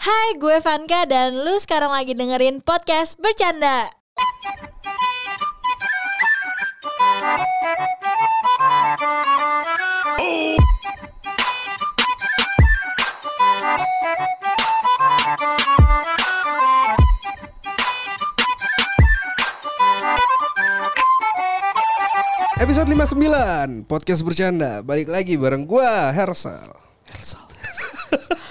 Hai, gue Vanka dan lu sekarang lagi dengerin podcast Bercanda. Episode 59 Podcast bercanda Balik lagi bareng gua Hersal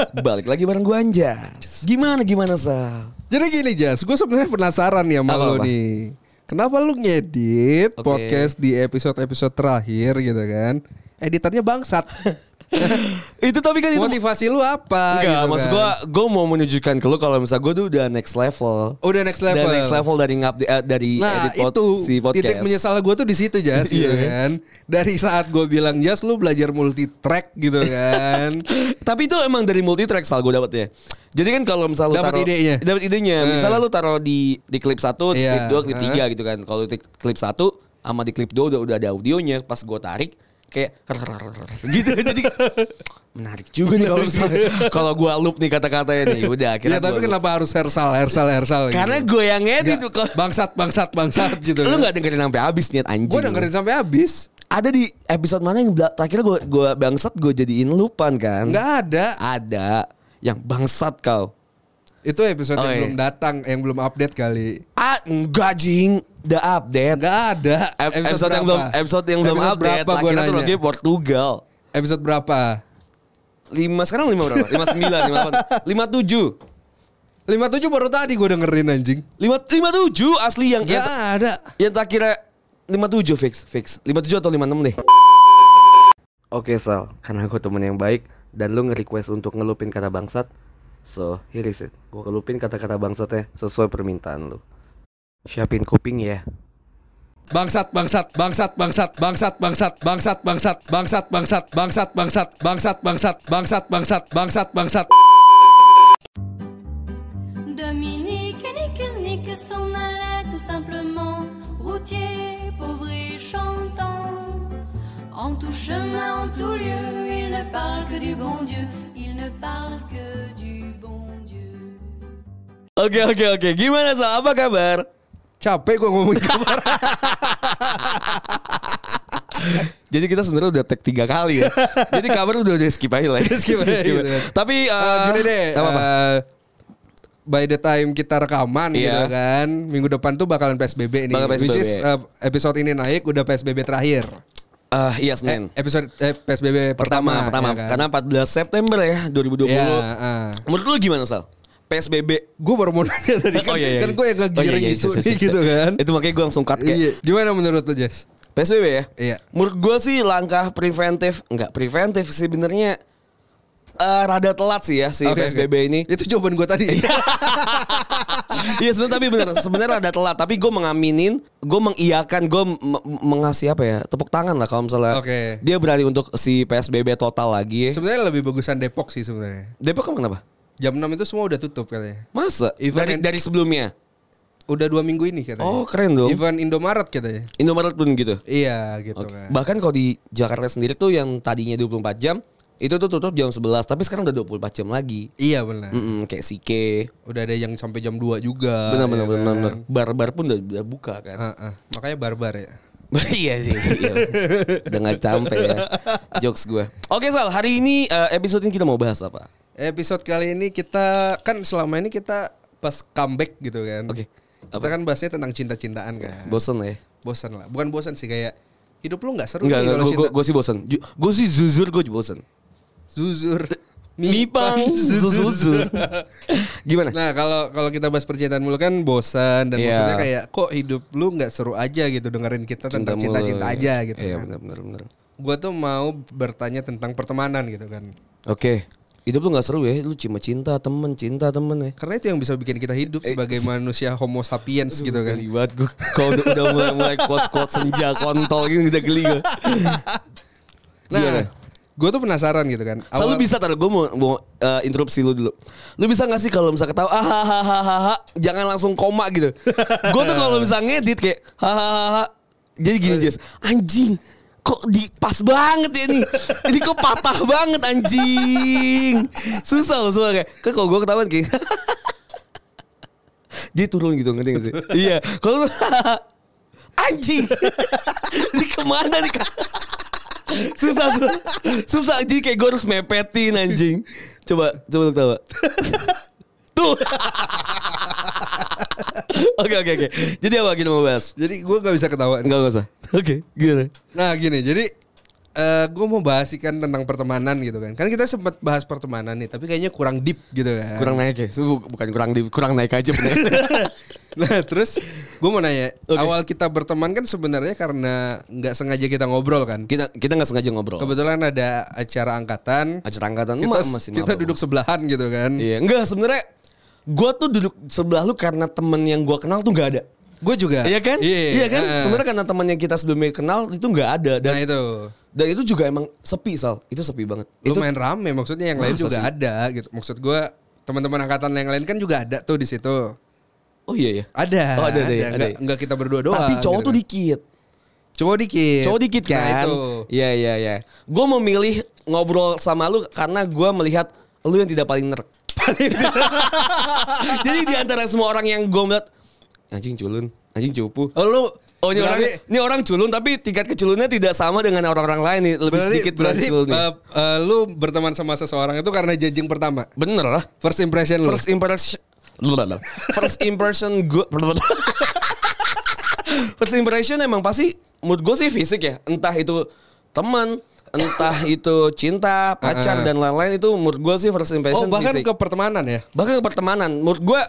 Balik lagi bareng gue Anjas. Gimana gimana Sal? Jadi gini Jas Gue sebenarnya penasaran ya sama lo nih. Kenapa lu ngedit Oke. podcast di episode-episode terakhir gitu kan? Editornya bangsat Itu tapi kan itu Motivasi lu apa Enggak, gitu maksud kan? gue Gue mau menunjukkan ke lu Kalau misalnya gue tuh udah next level Udah next level Udah next level dari ngap eh, dari Nah edit pod- itu si podcast titik menyesal gue tuh di situ Jas gitu Iya. kan Dari saat gue bilang Jas lu belajar multi track gitu kan Tapi itu emang dari multi track Sal gue dapetnya Jadi kan kalau misalnya taruh- idenya? Dapat idenya Eh. Misalnya lu taruh di di klip 1, di Iya. klip 2, klip Eh. 3 gitu kan Kalau di klip 1 sama di klip 2 udah, udah ada audionya Pas gue tarik kayak gitu jadi menarik juga nih kalau misalnya kalau gua loop nih kata-katanya nih udah Ya akhirnya tapi gua loop. kenapa harus Hersal Hersal Hersal karena gitu? gue yang Nggak, kok bangsat bangsat bangsat gitu lu kan. nggak dengerin sampai habis niat anjing Gue dengerin sampai habis. ada di episode mana yang terakhir gue gua bangsat gue jadiin lupan kan Nggak ada. ada yang bangsat kau Itu episode Oh, yang iya. belum datang, yang belum update kali. ah enggak jing udah update Nggak ada. Ep- episode, yang belum episode yang belum Episode update berapa gue akhirnya tuh nanya? lagi Portugal Episode berapa? lima sekarang lima berapa lima sembilan lima delapan lima tujuh 57 baru tadi gue dengerin anjing. lima lima tujuh asli yang Nggak yang, ada. yang terakhirnya lima tujuh fix fix lima tujuh atau lima enam deh Oke Sal, karena gue temen yang baik dan lu nge-request untuk ngelupin kata bangsat, so here is it. Gue ngelupin kata-kata bangsatnya sesuai permintaan lu. Siapin kuping ya. Bangsat bangsat bangsat bangsat bangsat bangsat bangsat bangsat bangsat bangsat bangsat bangsat bangsat bangsat bangsat bangsat bangsat bangsat Dominique et Nick Nick s'en allait tout simplement, routier, pauvre et chantant. En tout chemin, en tout lieu, il ne parle que du bon Dieu, il ne parle que du bon Dieu. Oke oke oke, gimana Sal? Apa kabar? Capek gue ngomongin kabar. Jadi kita sebenarnya udah tag tiga kali ya. Jadi kabar udah udah skip aja lah. ya. Skip aja gitu. Tapi Eh, eh, gini deh. apa -apa? eh, by the time kita rekaman Iya. gitu kan, minggu depan tuh bakalan PSBB nih. Bakal Which PSBB. is eh, episode ini naik udah PSBB terakhir. Eh, iya Eh, Senin. episode eh, PSBB pertama. pertama, pertama. ya kan? Karena 14 September ya 2020. Ya, ah. Menurut lu gimana Sal? PSBB Gue baru mau nanya tadi kan, Oh, iya, iya. kan gue yang Oh, iya, ngegiring iya, isu iya, iya, iya. gitu kan. Itu makanya gue langsung cut kayak Iya. Gimana menurut lu Jess? PSBB ya? Iya. Menurut gue sih langkah preventif, enggak preventif sih sebenarnya eh, rada telat sih ya si Oke, PSBB oke. ini. Itu jawaban gue tadi. Iya sebenarnya tapi benar, sebenarnya rada telat. Tapi gue mengaminin, gue mengiyakan, gue mengasih apa ya tepuk tangan lah kalau misalnya Oke. dia berani untuk si PSBB total lagi. sebenarnya lebih bagusan Depok sih sebenarnya. Depok kan kenapa? Jam 6 itu semua udah tutup katanya. Masa? Event dari, dari sebelumnya? Udah dua minggu ini katanya. Oh keren dong. Event Indomaret katanya. Indomaret pun gitu. Iya gitu Oke. kan. Bahkan kalau di Jakarta sendiri tuh yang tadinya 24 jam itu tuh tutup jam 11 tapi sekarang udah 24 jam lagi. Iya benar. Mm-mm, kayak Sike. Udah ada yang sampai jam 2 juga. Benar ya benar benar kan? benar. Bar-bar pun udah, udah buka kan. Ah, ah. Makanya barbar ya. iya sih. Iya. udah gak campe ya. Jokes gue. Oke Sal, hari ini eh, episode ini kita mau bahas apa? Episode kali ini kita kan selama ini kita pas comeback gitu kan. Oke. Kita kan bahasnya tentang cinta-cintaan kan. Bosen ya? bosan lah. Bukan bosan sih kayak hidup lu nggak seru Enggak, nih kalau gue cinta. gue sih bosen. Gue sih jujur gue bosen. Zuzur. Mipang, zuzur. Gimana? Nah kalau kalau kita bahas percintaan mulu kan bosan dan Iya. maksudnya kayak kok hidup lu nggak seru aja gitu dengerin kita tentang cinta-cinta aja gitu Iya kan. benar benar benar. Gue tuh mau bertanya tentang pertemanan gitu kan. Oke. Hidup lu gak seru ya, lu cuma cinta temen, cinta temen ya. Karena itu yang bisa bikin kita hidup Eh, sebagai manusia homo sapiens gitu kan. Geli banget gue. Kau udah, udah mulai mulai quotes quotes senja kontol gitu udah geli gue. Nah, gue tuh penasaran gitu kan. Selalu bisa tar gue mau mau eh, interupsi lu dulu. Lu bisa gak sih kalau misalnya ketawa ah hahaha jangan langsung koma gitu. gue tuh kalau bisa ngedit kayak hahaha jadi gini Jess, anjing kok di pas banget ya nih. Ini kok patah banget anjing. Susah loh kayak. Kan kalau gue ketahuan kayak dia turun gitu ngerti gak sih? iya. Kalau anjing. Ini ke mana nih Kak? Susah susah. Susah jadi kayak gue harus mepetin anjing. Coba coba ketawa. Tuh. Oke oke oke. Jadi apa kita mau bahas? Jadi gue gak bisa ketawa. Enggak enggak usah. Oke, gimana? Nah gini, jadi eh gue mau bahas sih kan tentang pertemanan gitu kan. Kan kita sempat bahas pertemanan nih, tapi kayaknya kurang deep gitu kan. Kurang naik ya? Bukan kurang di kurang naik aja bener. Nah terus gue mau nanya, Oke. awal kita berteman kan sebenarnya karena nggak sengaja kita ngobrol kan. kita kita nggak sengaja ngobrol. Kebetulan ada acara angkatan, Acara angkatan kita, ma- masih kita duduk sebelahan gitu kan. Iya, enggak sebenarnya gua tuh duduk sebelah lu karena temen yang gua kenal tuh nggak ada. Gue juga. Iya kan? Iya, kan? heeh. Sebenarnya karena temen yang kita sebelumnya kenal itu nggak ada dan Nah itu. dan itu juga emang sepi sal. Itu sepi banget. itu Lumayan rame maksudnya yang lain juga sih? ada gitu. Maksud gue teman-teman angkatan yang lain kan juga ada tuh di situ. Oh iya ya. Ada. Oh, ada, ada, ada. Nggak, nggak kita berdua doang. Tapi cowok gitu tuh kan. dikit. Cowok dikit. Cowok dikit Nah, kan? itu. Iya iya iya. Gue memilih ngobrol sama lu karena gua melihat lu yang tidak paling nerk. Jadi di antara semua orang yang gue melihat anjing culun, anjing cupu. Oh lu Oh ini orang ini orang culun tapi tingkat keculunnya tidak sama dengan orang-orang lain nih lebih berarti, sedikit berarti culunnya. eh, eh, lu berteman sama seseorang itu karena jajing pertama. Bener lah. First impression lu. First impression First impression gue First impression emang pasti mood gue sih fisik ya Entah itu teman Entah itu cinta, pacar Uh-uh. dan lain-lain itu menurut gue sih first oh impression bahkan fisik. ke pertemanan ya. bahkan ke pertemanan menurut gue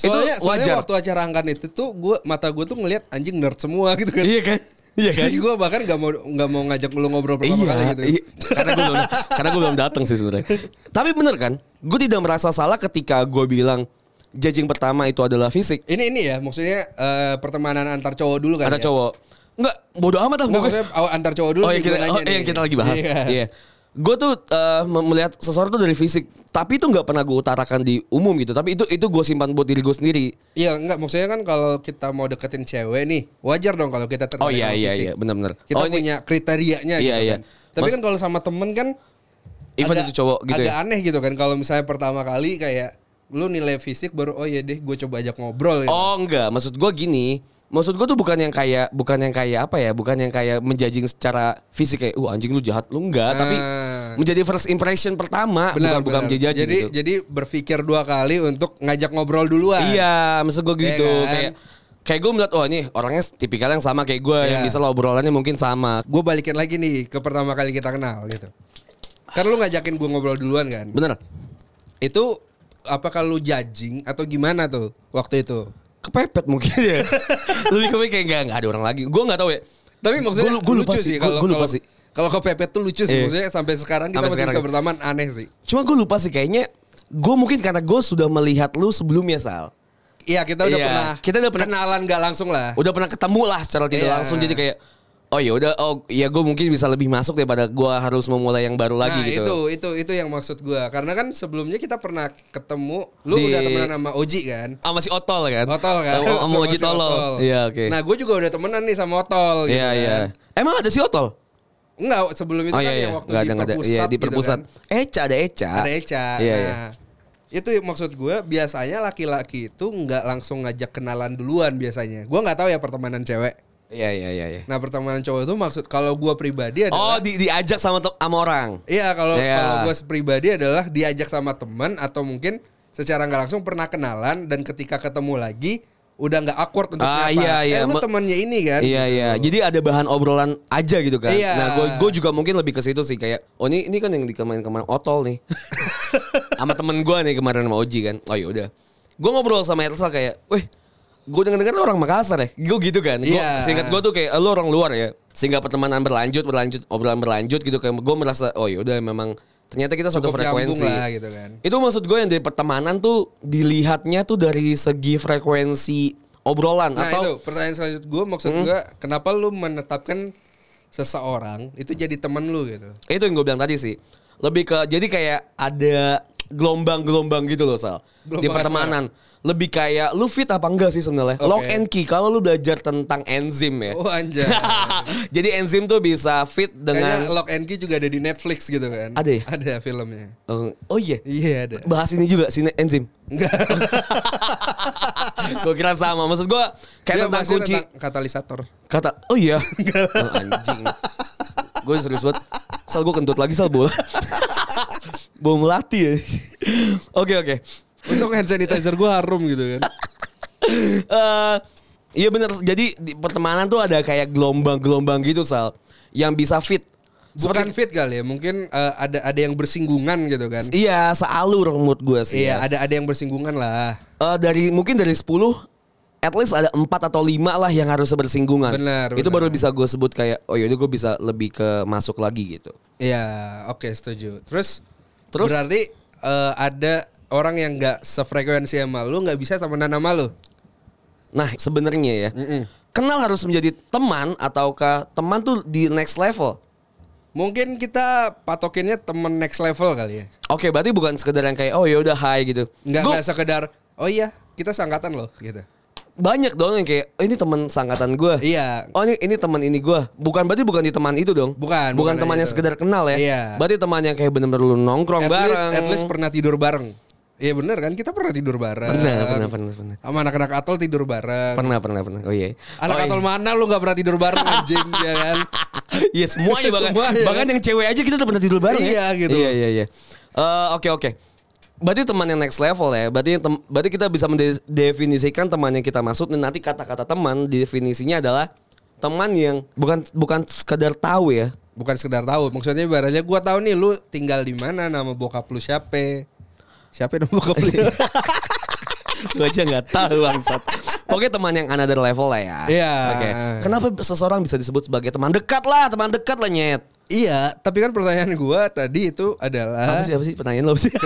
Soalnya, itu soalnya wajar. waktu acara angkatan itu tuh gua mata gue tuh ngelihat anjing nerd semua gitu kan. Iya kan? Iya kan? Jadi gue bahkan gak mau nggak mau ngajak lu ngobrol pertama iya, kali gitu. iya. karena gue belum karena gue belum datang sih sebenarnya. Tapi bener kan? Gue tidak merasa salah ketika gue bilang judging pertama itu adalah fisik. Ini ini ya maksudnya eh, pertemanan antar cowok dulu kan. Ada ya? cowok. Enggak, bodoh amat lah Nggak, pokoknya. antar cowok dulu. Oh, yang kita, oh, yang kita lagi bahas. Iya. Iya. Gue tuh mem- melihat seseorang tuh dari fisik, tapi itu nggak pernah gue utarakan di umum gitu. Tapi itu itu gue simpan buat diri gue sendiri. Iya enggak maksudnya kan kalau kita mau deketin cewek nih wajar dong kalau kita tertarik Oh iya iya fisik. iya, benar-benar. Kita oh, ini punya kriterianya Iya, gitu iya. kan. Tapi Mas- kan kalau sama temen kan Even agak- itu cowok gitu agak ya? aneh gitu kan kalau misalnya pertama kali kayak lu nilai fisik baru oh iya deh gue coba ajak ngobrol gitu. Oh enggak, maksud gue gini. Maksud gue tuh bukan yang kayak bukan yang kayak apa ya, bukan yang kayak menjajing secara fisik kayak, uh anjing lu jahat lu enggak, tapi Ah. menjadi first impression pertama, Benar, bukan bukan benar. menjajing Jadi gitu. jadi berpikir dua kali untuk ngajak ngobrol duluan. Iya, maksud gue gitu. Iya kan? Kayak kayak gue melihat oh ini orangnya tipikal yang sama kayak gue yang Iya. bisa lah obrolannya mungkin sama. Gue balikin lagi nih ke pertama kali kita kenal gitu. Karena lu ngajakin gue ngobrol duluan kan. Bener? Itu apa kalau judging atau gimana tuh waktu itu? Kepepet mungkin ya. Lebih ke kayak nggak nggak ada orang lagi. Gue nggak tahu ya. Tapi maksudnya Gua- gua lupa lucu sih, kalau lupa kalau- sih. Kalau kepepet tuh lucu sih Iya. maksudnya sampai sekarang kita Sampai masih sekarang. bisa berteman aneh sih. Cuma gue lupa sih kayaknya gue mungkin karena gue sudah melihat lu sebelumnya Sal. Iya kita udah Iya, pernah kita udah pernah- kenalan gak langsung lah. Udah pernah ketemu lah secara tidak Iya. langsung jadi kayak oh ya udah oh ya gue mungkin bisa lebih masuk daripada gue harus memulai yang baru lagi nah gitu. itu itu itu yang maksud gua karena kan sebelumnya kita pernah ketemu lu Di- udah temenan sama Oji kan Ah masih otol kan? Otol kan Sama Sama Oji si tolol. Iya oke. nah gue juga udah temenan nih sama Otol gitu Iya kan iya. Emang ada si otol? enggak sebelum itu Oh kan iya iya. yang waktu Nggak di ada ada. perpusat Iya di gitu perpusat. kan. Eca ada Eca. ada Eca Iya nah iya. itu maksud gue biasanya laki-laki itu nggak langsung ngajak kenalan duluan biasanya gue nggak tahu ya pertemanan cewek Iya iya iya. iya. nah pertemanan cowok itu maksud kalau gue pribadi Oh adalah di, diajak sama sama orang. Iya kalau Iya. kalau gue pribadi adalah diajak sama teman atau mungkin secara nggak langsung pernah kenalan dan ketika ketemu lagi udah nggak awkward untuk Ah, nyapa. iya, iya. Eh lu Ma- temannya ini kan? Iya Gitu. iya. Jadi ada bahan obrolan aja gitu kan. Iya. Nah, gue gue juga mungkin lebih ke situ sih kayak oh ini ini kan yang di kemarin kemarin otol nih. sama temen gue nih kemarin sama Oji kan. Oh ya udah. Gue ngobrol sama Elsa kayak, "Weh, gue denger dengar orang Makassar ya." Gue gitu kan. Gue Iya. singkat gue tuh kayak lu orang luar ya. Sehingga pertemanan berlanjut berlanjut obrolan berlanjut gitu kayak gue merasa oh ya udah memang ternyata kita satu Cukup frekuensi. lah gitu kan. Itu maksud gue yang dari pertemanan tuh dilihatnya tuh dari segi frekuensi obrolan Nah atau itu pertanyaan selanjutnya gue maksud gue kenapa lu menetapkan seseorang itu jadi teman lu gitu? itu yang gue bilang tadi sih lebih ke jadi kayak ada gelombang-gelombang gitu loh Sal. di Gelombang pertemanan. Lebih kayak lu fit apa enggak sih sebenarnya? Oke. Lock and key kalau lu belajar tentang enzim ya. Oh anjay. Jadi enzim tuh bisa fit Kayaknya dengan Lock and Key juga ada di Netflix gitu kan. Ada ya? Ada filmnya. Oh, oh iya. Iya ada. Bahas ini juga sini enzim. Enggak. gue kira sama. Maksud gue kayak Dia tentang kunci tentang katalisator. kata. Oh iya. Oh, anjing. Gue serius banget. Sal gue kentut lagi sal bola. Bawa melati ya. Oke oke. Untung hand sanitizer gue harum gitu kan. Eh, iya bener. Jadi di pertemanan tuh ada kayak gelombang-gelombang gitu sal. Yang bisa fit. Bukan fit kali ya, mungkin eh, ada ada yang bersinggungan gitu kan. Iya sealur menurut gue sih. Iya, ya. ada ada yang bersinggungan lah. Eh, dari mungkin dari 10 at least ada empat atau lima lah yang harus bersinggungan. Benar, Itu benar. baru bisa gue sebut kayak oh yaudah gue bisa lebih ke masuk lagi gitu. Iya, oke setuju. Terus Terus? berarti eh, ada orang yang nggak sefrekuensi sama lu nggak bisa temenan sama lu. Nah sebenarnya ya Mm-mm. kenal harus menjadi teman ataukah teman tuh di next level. Mungkin kita patokinnya temen next level kali ya. Oke berarti bukan sekedar yang kayak oh yaudah hai gitu. Nggak Gua- nggak sekedar oh iya kita sangkatan loh gitu. Banyak dong yang kayak oh, ini teman sangkatan gue. Iya. Oh ini ini teman ini gue. Bukan berarti bukan di teman itu dong. Bukan, Bukan bukan teman yang itu. sekedar kenal ya. Iya. Berarti teman yang kayak bener-bener lu nongkrong At least, bareng. at least pernah tidur bareng. Iya bener kan kita pernah tidur bareng. Pernah, pernah, pernah, pernah. Sama anak-anak atol tidur bareng. Pernah pernah pernah. Oh iya. Anak oh, atol iya. mana lu nggak pernah tidur bareng anjing ya kan? Iya semuanya bahkan Semuanya, bahkan kan? yang cewek aja kita udah pernah tidur bareng ya. Iya, gitu Iya iya iya. Eh, Oke oke. Berarti teman yang next level ya. Berarti tem- berarti kita bisa mendefinisikan teman yang kita maksud dan nanti kata-kata teman definisinya adalah teman yang bukan bukan sekedar tahu ya. Bukan sekedar tahu, maksudnya ibaratnya gua tahu nih lu tinggal di mana, nama bokap lu siapa. Siapa nama bokap lu? Gue aja nggak tahu bangsat. Oke teman yang another level lah ya. Iya. Oke. Kenapa seseorang bisa disebut sebagai teman dekat lah, teman dekat lah nyet. Iya, tapi kan pertanyaan gua tadi itu adalah Apa sih apa sih pertanyaan lo sih?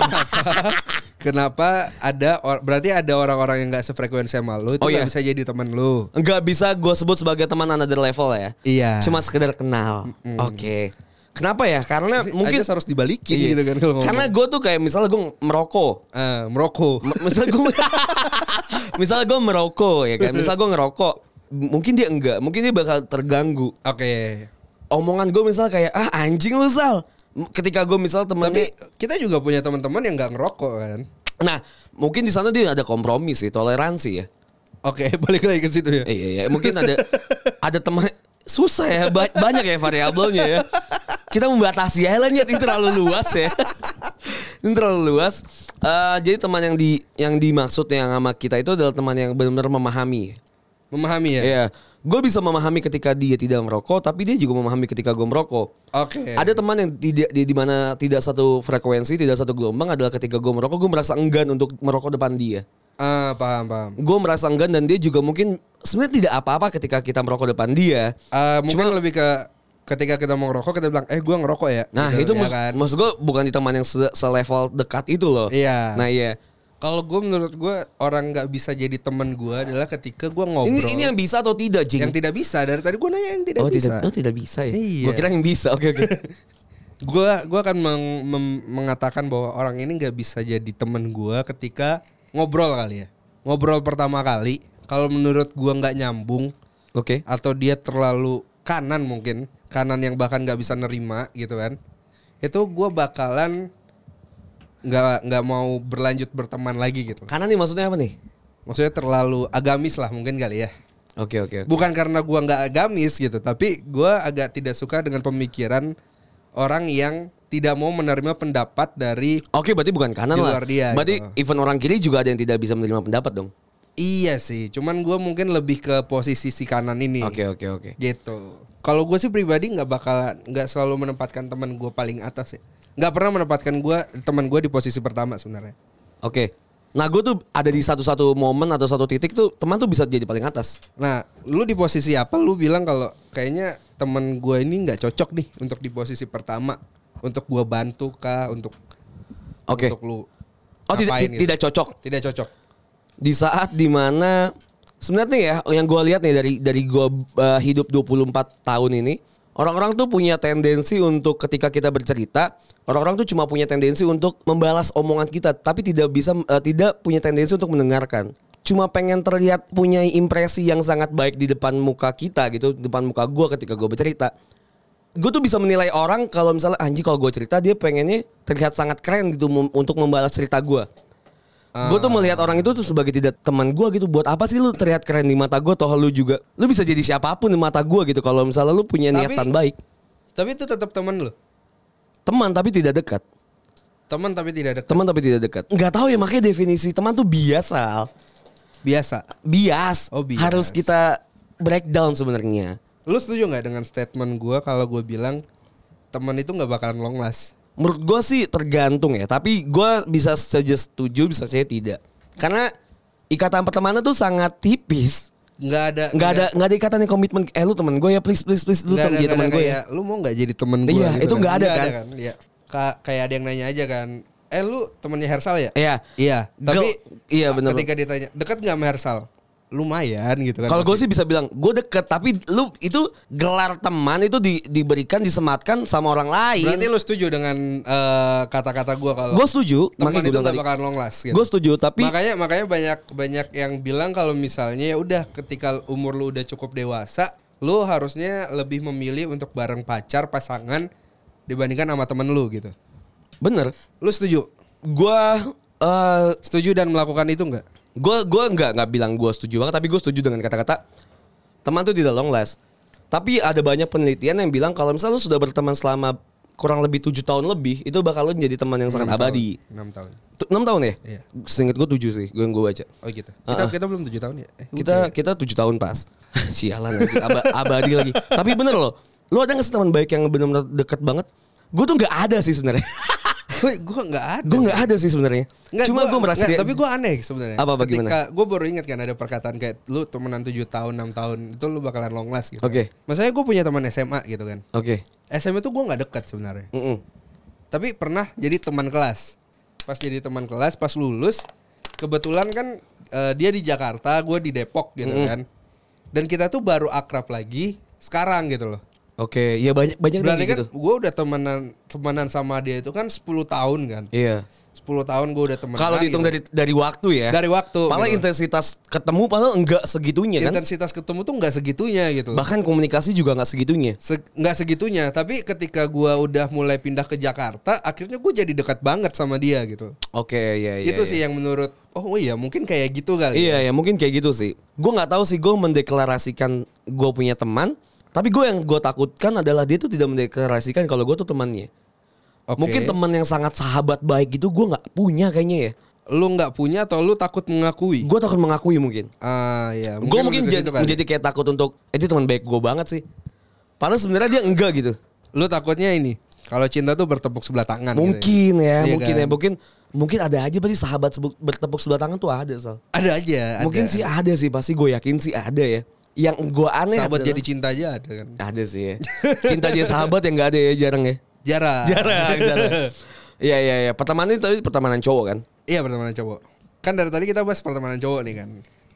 kenapa ada or- berarti ada orang-orang yang nggak sefrekuensi sama lu itu Oh, nggak iya. bisa jadi teman lu. Enggak bisa gue sebut sebagai teman another level ya. Iya. Cuma sekedar kenal. Oke. Kenapa ya? Karena mungkin Aja harus dibalikin Iya. gitu kan kalau. Karena gue tuh kayak misalnya gue merokok. Ah, merokok. M- Misal gue Misal gue merokok ya kan. Misal gue ngerokok. Mungkin dia enggak. Mungkin dia bakal terganggu. Oke. Omongan gue misal kayak ah anjing lu Sal. Ketika gue misal Tapi temennya kita juga punya teman-teman yang nggak ngerokok kan. Nah mungkin di sana dia ada kompromi sih. Toleransi ya. Oke, balik lagi ke situ ya. Iya, iya. Mungkin ada ada teman susah ya ba- banyak ya variabelnya ya. Kita membatasi aja lah Nyet. ini terlalu luas ya. ini terlalu luas. Eh, jadi teman yang di yang dimaksud yang sama kita itu adalah teman yang benar-benar memahami. Memahami ya. Iya. Gue bisa memahami ketika dia tidak merokok, tapi dia juga memahami ketika gue merokok. Oke. Ada teman yang tidak di, di mana tidak satu frekuensi, tidak satu gelombang adalah ketika gue merokok, gue merasa enggan untuk merokok depan dia. Ah, paham, paham. Gue merasa enggan dan dia juga mungkin sebenarnya tidak apa-apa ketika kita merokok depan dia. Ah, mungkin lebih ke ketika kita mau ngerokok kita bilang, "Eh, gua ngerokok ya." Nah Gitu, itu ya mus- kan. maksud gue bukan di teman yang se- selevel dekat itu loh. Iya. Nah iya. Kalau gue menurut gue orang nggak bisa jadi teman gue adalah ketika gue ngobrol. Ini ini yang bisa atau tidak, Jing? yang tidak bisa dari tadi gue nanya yang tidak oh bisa. tidak, oh tidak bisa ya. Iya. Gue kira yang bisa. Oke oke. Gue gua akan meng- mem- mengatakan bahwa orang ini nggak bisa jadi temen gue ketika ngobrol kali ya. Ngobrol pertama kali, kalau menurut gue nggak nyambung Oke. atau dia terlalu kanan mungkin, kanan yang bahkan nggak bisa nerima gitu kan. Itu gue bakalan nggak nggak mau berlanjut berteman lagi gitu. Karena nih maksudnya apa nih? Maksudnya terlalu agamis lah mungkin kali ya. Oke oke. oke. Bukan karena gua nggak agamis gitu, tapi gua agak tidak suka dengan pemikiran orang yang tidak mau menerima pendapat dari Oke berarti bukan kanan lah. dia, berarti gitu. even orang kiri juga ada yang tidak bisa menerima pendapat dong. iya sih, cuman gua mungkin lebih ke posisi si kanan ini. Oke oke oke. Gitu. Kalau gue sih pribadi nggak bakalan nggak selalu menempatkan teman gua paling atas ya. Nggak pernah menempatkan gua teman gua di posisi pertama sebenarnya. Oke. Nah gue tuh ada di satu-satu momen atau satu titik tuh teman tuh bisa jadi paling atas. Nah, lu di posisi apa? Lu bilang kalau kayaknya temen gua ini nggak cocok nih untuk di posisi pertama, untuk gua bantu kah, untuk Oke. untuk lu Oh tidak gitu. tidak cocok. tidak cocok. di saat di mana sebenarnya ya yang gue lihat nih dari dari gue hidup 24 tahun ini Orang-orang tuh punya tendensi untuk ketika kita bercerita, orang-orang tuh cuma punya tendensi untuk membalas omongan kita, tapi tidak bisa eh, tidak punya tendensi untuk mendengarkan. Cuma pengen terlihat punya impresi yang sangat baik di depan muka kita gitu, di depan muka gua ketika gua bercerita. Gue tuh bisa menilai orang kalau misalnya anjing kalau gue cerita dia pengennya terlihat sangat keren gitu untuk membalas cerita gua. Gue tuh melihat orang itu tuh sebagai tidak teman gue gitu. Buat apa sih lu terlihat keren di mata gue? Toh lu juga, lu bisa jadi siapa pun di mata gue gitu. Kalau misalnya lu punya Tapi- niatan baik, Tapi itu tetap teman lo. teman tapi tidak dekat. Teman tapi tidak dekat. Teman tapi tidak dekat. Nggak tahu ya makanya definisi teman tuh biasa. Biasa. Bias. Oh, bias. Harus kita breakdown sebenarnya. Lu setuju nggak dengan statement gua kalau gue bilang teman itu nggak bakalan long last? Menurut gue sih tergantung ya. Tapi gue bisa saja setuju, bisa saja tidak. Karena ikatan pertemanan tuh sangat tipis. Nggak ada. Nggak ada nggak ada ikatan yang komitmen. Eh lu temen gue ya please please please lu jadi temen gue ya. Lu mau nggak jadi temen gue? Iya, itu nggak ada kan? Iya. Ka- kayak ada yang nanya aja kan. Eh lu temennya Hersal ya? Iya. Iya. Tapi Gel- iya, bener. Ketika ditanya dekat nggak sama Hersal? Lumayan gitu kan. Kalau gue sih bisa bilang gue deket tapi lu itu gelar teman itu di- diberikan disematkan sama orang lain. Berarti lu setuju dengan eh, kata-kata gue kalau Gue setuju, teman makanya itu nggak tadi. bakalan long last. Gitu. Gue setuju tapi makanya makanya banyak banyak yang bilang kalau misalnya ya udah ketika umur lu udah cukup dewasa, lu harusnya lebih memilih untuk bareng pacar pasangan dibandingkan sama temen lu gitu. bener. Lu setuju? Gue eh Setuju dan melakukan itu enggak? Gue gue nggak nggak bilang gue setuju banget tapi gue setuju dengan kata-kata teman tuh tidak long last. Tapi ada banyak penelitian yang bilang kalau misalnya lu sudah berteman selama kurang lebih tujuh tahun lebih itu bakal lu menjadi teman yang sangat abadi. 6 tahun. Enam tahun ya? Iya. Seingat gue tujuh sih, gue yang gue baca. Oh gitu. Kita Ah. kita belum 7 tahun ya? Eh, Kita kita tujuh tahun pas. Sialan aba- abadi lagi. Tapi bener loh. Lu ada nggak sih teman baik yang benar-benar deket banget? Gue tuh nggak ada sih sebenarnya. Gue gue enggak ada. gue nggak ada sih sebenarnya. Nggak, Cuma gue merasa nggak, dia- tapi gue aneh sebenarnya. Apa, apa, Ketika gue baru ingat kan ada perkataan kayak lu temenan 7 tahun, 6 tahun itu lu bakalan long last gitu. Oke. Maksudnya gue punya teman SMA gitu kan. Oke. SMA tuh gue nggak dekat sebenarnya. Mm-mm. Tapi pernah jadi teman kelas. Pas jadi teman kelas, pas lulus, kebetulan kan eh, dia di Jakarta, gue di Depok gitu kan. Dan kita tuh baru akrab lagi sekarang gitu loh. Oke, ya banyak banyak Berarti kan gitu. gue udah temenan temenan sama dia itu kan 10 tahun kan. Iya. 10 tahun gue udah temenan. Kalau dihitung gitu. dari dari waktu ya. Dari waktu, Paling gitu. intensitas ketemu padahal enggak segitunya kan. intensitas ketemu tuh nggak segitunya gitu. Bahkan komunikasi juga nggak segitunya. Se- nggak segitunya, tapi ketika gua udah mulai pindah ke Jakarta, akhirnya gue jadi dekat banget sama dia gitu. Oke, iya iya. itu iya. sih yang menurut oh iya mungkin kayak gitu kali. Iya ya mungkin kayak gitu sih. Gue nggak tahu sih gue mendeklarasikan gue punya teman, tapi gue yang gue takutkan adalah dia tuh tidak mendeklarasikan kalau gue tuh temannya. Oke. Mungkin teman yang sangat sahabat baik gitu gue nggak punya kayaknya ya. lu nggak punya atau lu takut mengakui? Gue takut mengakui mungkin. Ah iya. Gue mungkin ke jadi, kayak takut untuk eh dia teman baik gue banget sih. Padahal sebenarnya dia enggak gitu. Lu takutnya ini kalau cinta tuh bertepuk sebelah tangan. gitu Mungkin ya, Iya mungkin kan? ya, mungkin mungkin ada aja pasti sahabat bertepuk sebelah tangan tuh ada sal. Ada aja. ada. Mungkin sih ada sih pasti gue yakin sih ada ya. Yang gue aneh Sahabat adalah- jadi cinta aja ada kan. ada sih ya. Cinta jadi sahabat yang nggak ada ya jarang ya. Jarang. Jarang, jarang. Iya iya iya. Pertemanan itu tapi pertemanan cowok kan. Iya pertemanan cowok. Kan dari tadi kita bahas pertemanan cowok nih kan.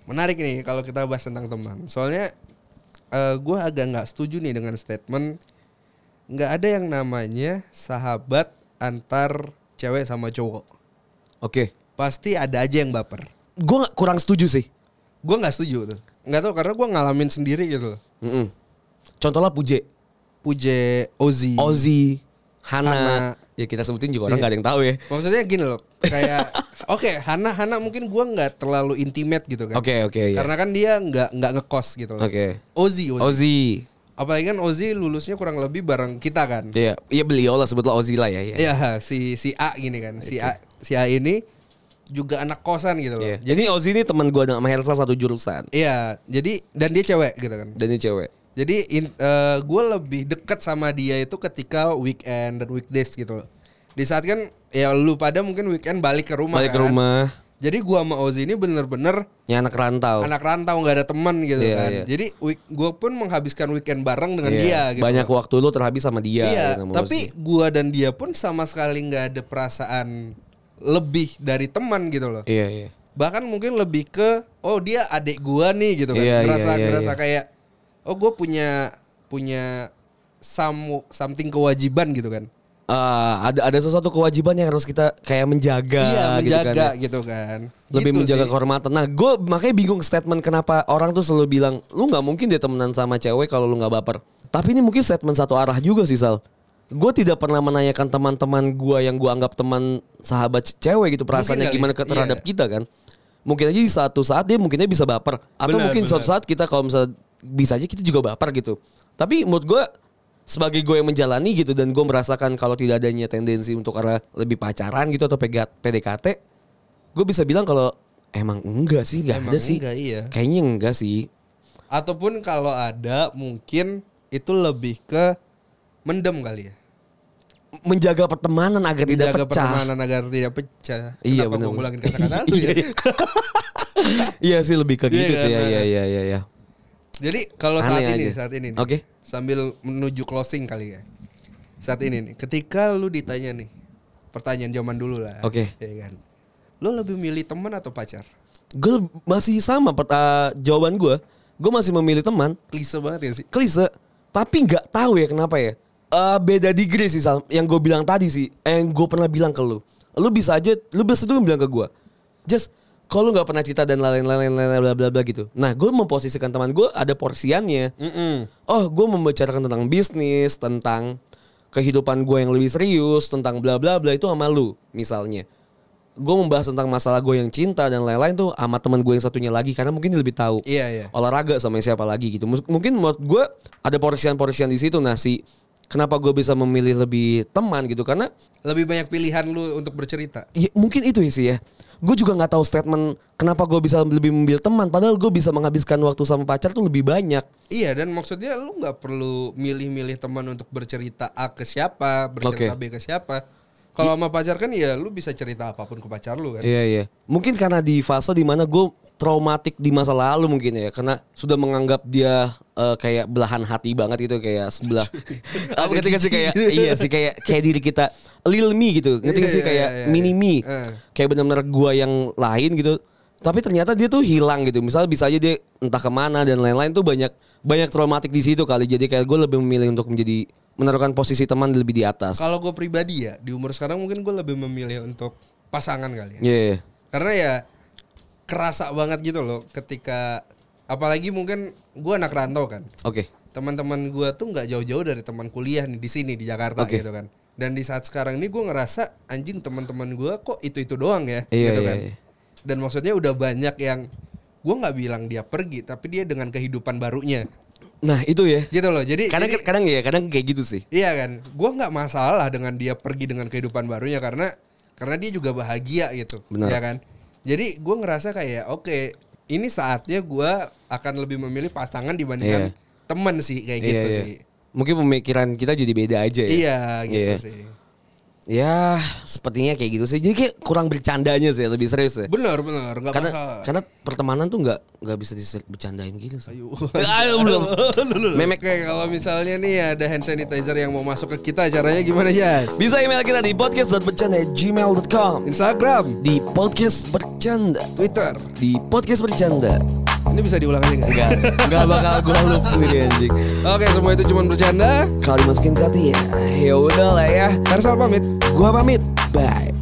Menarik nih kalau kita bahas tentang teman. Soalnya eh gue agak nggak setuju nih dengan statement nggak ada yang namanya sahabat antar cewek sama cowok. Oke. Pasti ada aja yang baper. Gue kurang setuju sih. Gue nggak setuju tuh. Nggak tahu karena gue ngalamin sendiri gitu loh. Mm-mm. Contohnya Puje, Puje, Ozi. Ozzy, Hana. Hana. Ya kita sebutin juga orang Iya. nggak ada yang tahu ya. Maksudnya gini loh, kayak oke Hana Hana mungkin gua nggak terlalu intimate gitu kan. Oke oke ya. Karena kan dia nggak nggak ngekos gitu loh. Oke. Ozi, Ozi. Ozzy. Apalagi kan Ozi lulusnya kurang lebih bareng kita kan. Iya, iya beliau lah sebutlah Ozzy lah ya. Iya. Iya, si si A gini kan. Si A si A ini juga anak kosan gitu loh. Iya. Jadi Ozzy ini teman gue sama Helsa satu jurusan. Iya, jadi dan dia cewek gitu kan. Dan ini cewek. Jadi gue lebih deket sama dia itu ketika weekend dan weekdays gitu loh. Di saat kan ya lu pada mungkin weekend balik ke rumah Balik ke kan. rumah. Jadi gua sama Ozi ini bener-bener Ya anak rantau. anak rantau nggak ada teman gitu Iya, kan. iya. Jadi week, gua pun menghabiskan weekend bareng dengan Iya. dia gitu. Banyak waktu lu terhabis sama dia. Iya, gitu, sama tapi Ozzy. gua dan dia pun sama sekali nggak ada perasaan lebih dari teman gitu loh. Iya iya. Bahkan mungkin lebih ke oh dia adik gua nih gitu kan. Iya, iya, ngerasa iya, ngerasa iya. kayak oh gua punya punya some, something kewajiban gitu kan. Eh, ada ada sesuatu kewajiban yang harus kita kayak menjaga iya, gitu kan. menjaga ya. gitu kan. Lebih Gitu menjaga sih. kehormatan. Nah, gue makanya bingung statement kenapa orang tuh selalu bilang lu nggak mungkin deh temenan sama cewek kalau lu nggak baper. Tapi ini mungkin statement satu arah juga sih Sal. Gue tidak pernah menanyakan teman-teman gue yang gue anggap teman sahabat cewek gitu perasaannya gimana ke terhadap iya. kita kan. Mungkin aja di satu saat dia mungkinnya bisa baper atau Benar, mungkin suatu benar. saat kita kalau misalnya bisa aja kita juga baper gitu. Tapi menurut gue sebagai gue yang menjalani gitu dan gue merasakan kalau tidak adanya tendensi untuk arah lebih pacaran gitu atau pegat PDKT, gue bisa bilang kalau emang enggak sih, enggak Emang ada sih. enggak, iya. Kayaknya enggak sih. Ataupun kalau ada mungkin itu lebih ke mendem kali ya. Menjaga pertemanan agar tidak Menjaga pecah. pertemanan agar tidak pecah. Iya, Kenapa benar, ngulangin kata-kata lu ya? iya sih lebih ke Iya gitu kan, sih ya, nah. iya iya iya iya. Jadi kalau saat Aneh ini, aja. saat ini, Oke. sambil menuju closing kali ya. Saat ini nih, ketika lu ditanya nih, pertanyaan zaman dulu lah. Oke. Ya kan. Lu lebih milih teman atau pacar? Gue masih sama uh, jawaban gue. Gue masih memilih teman. Klise banget ya sih. klise tapi nggak tahu ya kenapa ya Eh beda degree sih Sal. yang gue bilang tadi sih eh, yang gue pernah bilang ke lu lu bisa aja lu bisa dulu bilang ke gue just kalau lu nggak pernah cerita dan lain-lain lain-lain, bla bla bla gitu nah gue memposisikan teman gue ada porsiannya oh gue membicarakan tentang bisnis tentang kehidupan gue yang lebih serius tentang bla bla bla itu sama lu misalnya gue membahas tentang masalah gue yang cinta dan lain-lain tuh sama teman gue yang satunya lagi karena mungkin dia lebih tahu Iya, iya. olahraga sama siapa lagi gitu. Mungkin menurut gue ada porsian-porsian di situ. Nah si kenapa gue bisa memilih lebih teman gitu karena Lebih banyak pilihan lu untuk bercerita. ya, mungkin itu ya sih ya. Gue juga nggak tahu statement kenapa gue bisa lebih memilih teman. Padahal gue bisa menghabiskan waktu sama pacar tuh lebih banyak. Iya dan maksudnya lu nggak perlu milih-milih teman untuk bercerita A ke siapa, bercerita Oke. B ke siapa. Kalau sama pacar kan ya lu bisa cerita apa pun ke pacar lu kan. Iya iya. Mungkin karena di fase di mana gue traumatik di masa lalu mungkin ya karena sudah menganggap dia eh, kayak belahan hati banget gitu kayak sebelah apa gak sih kayak iya sih kayak kayak diri kita lil me gitu ngerti gak sih Iya, kayak iya, iya, mini iya. me Eh. kayak benar-benar gua yang lain gitu tapi ternyata dia tuh hilang gitu misalnya bisa aja dia entah ke mana dan lain-lain tuh banyak banyak traumatik di situ kali jadi kayak gue lebih memilih untuk menjadi menaruhkan posisi teman lebih di atas Kalau gue pribadi ya di umur sekarang mungkin gue lebih memilih untuk pasangan kali ya. Iya iya. Karena ya kerasa banget gitu loh ketika apalagi mungkin gue anak rantau kan. oke Teman-teman gue tuh nggak jauh-jauh dari teman kuliah nih di sini di Jakarta Oke. gitu kan. Dan di saat sekarang ini gue ngerasa anjing teman-teman gue kok itu-itu doang ya Iya, gitu iya, kan. iya. Dan maksudnya udah banyak yang gue nggak bilang dia pergi tapi dia dengan kehidupan barunya nah itu ya gitu loh. Jadi kadang jadi- kadang ya kadang kayak gitu sih Iya kan, gua nggak masalah dengan dia pergi dengan kehidupan barunya karena karena dia juga bahagia gitu, Benar. ya kan. Jadi gua ngerasa kayak oke, ini saatnya gua akan lebih memilih pasangan dibandingkan Iya. teman sih kayak Iya, gitu iya. sih. Mungkin pemikiran kita jadi beda aja ya. Iya gitu Iya. sih. Ya, sepertinya kayak gitu sih. Jadi kayak kurang bercandanya sih, lebih serius ya. Benar benar, nggak Karena karena pertemanan tuh nggak nggak bisa dibercandain gitu sih. Ayo. Ayo belum. Memek. Oke, kalau misalnya nih ada hand sanitizer yang mau masuk ke kita, caranya gimana Jas? Bisa email kita di podcast.bercanda@gmail.com Instagram, di podcast bercanda Twitter. di podcast bercanda. Ini bisa diulang lagi nggak? Enggak, enggak bakal gua loop sendiri anjing. Oke, semua itu cuma bercanda. Kalau dimasukin ke hati ya, ya udah lah ya. Karsal pamit. Gua pamit. Bye.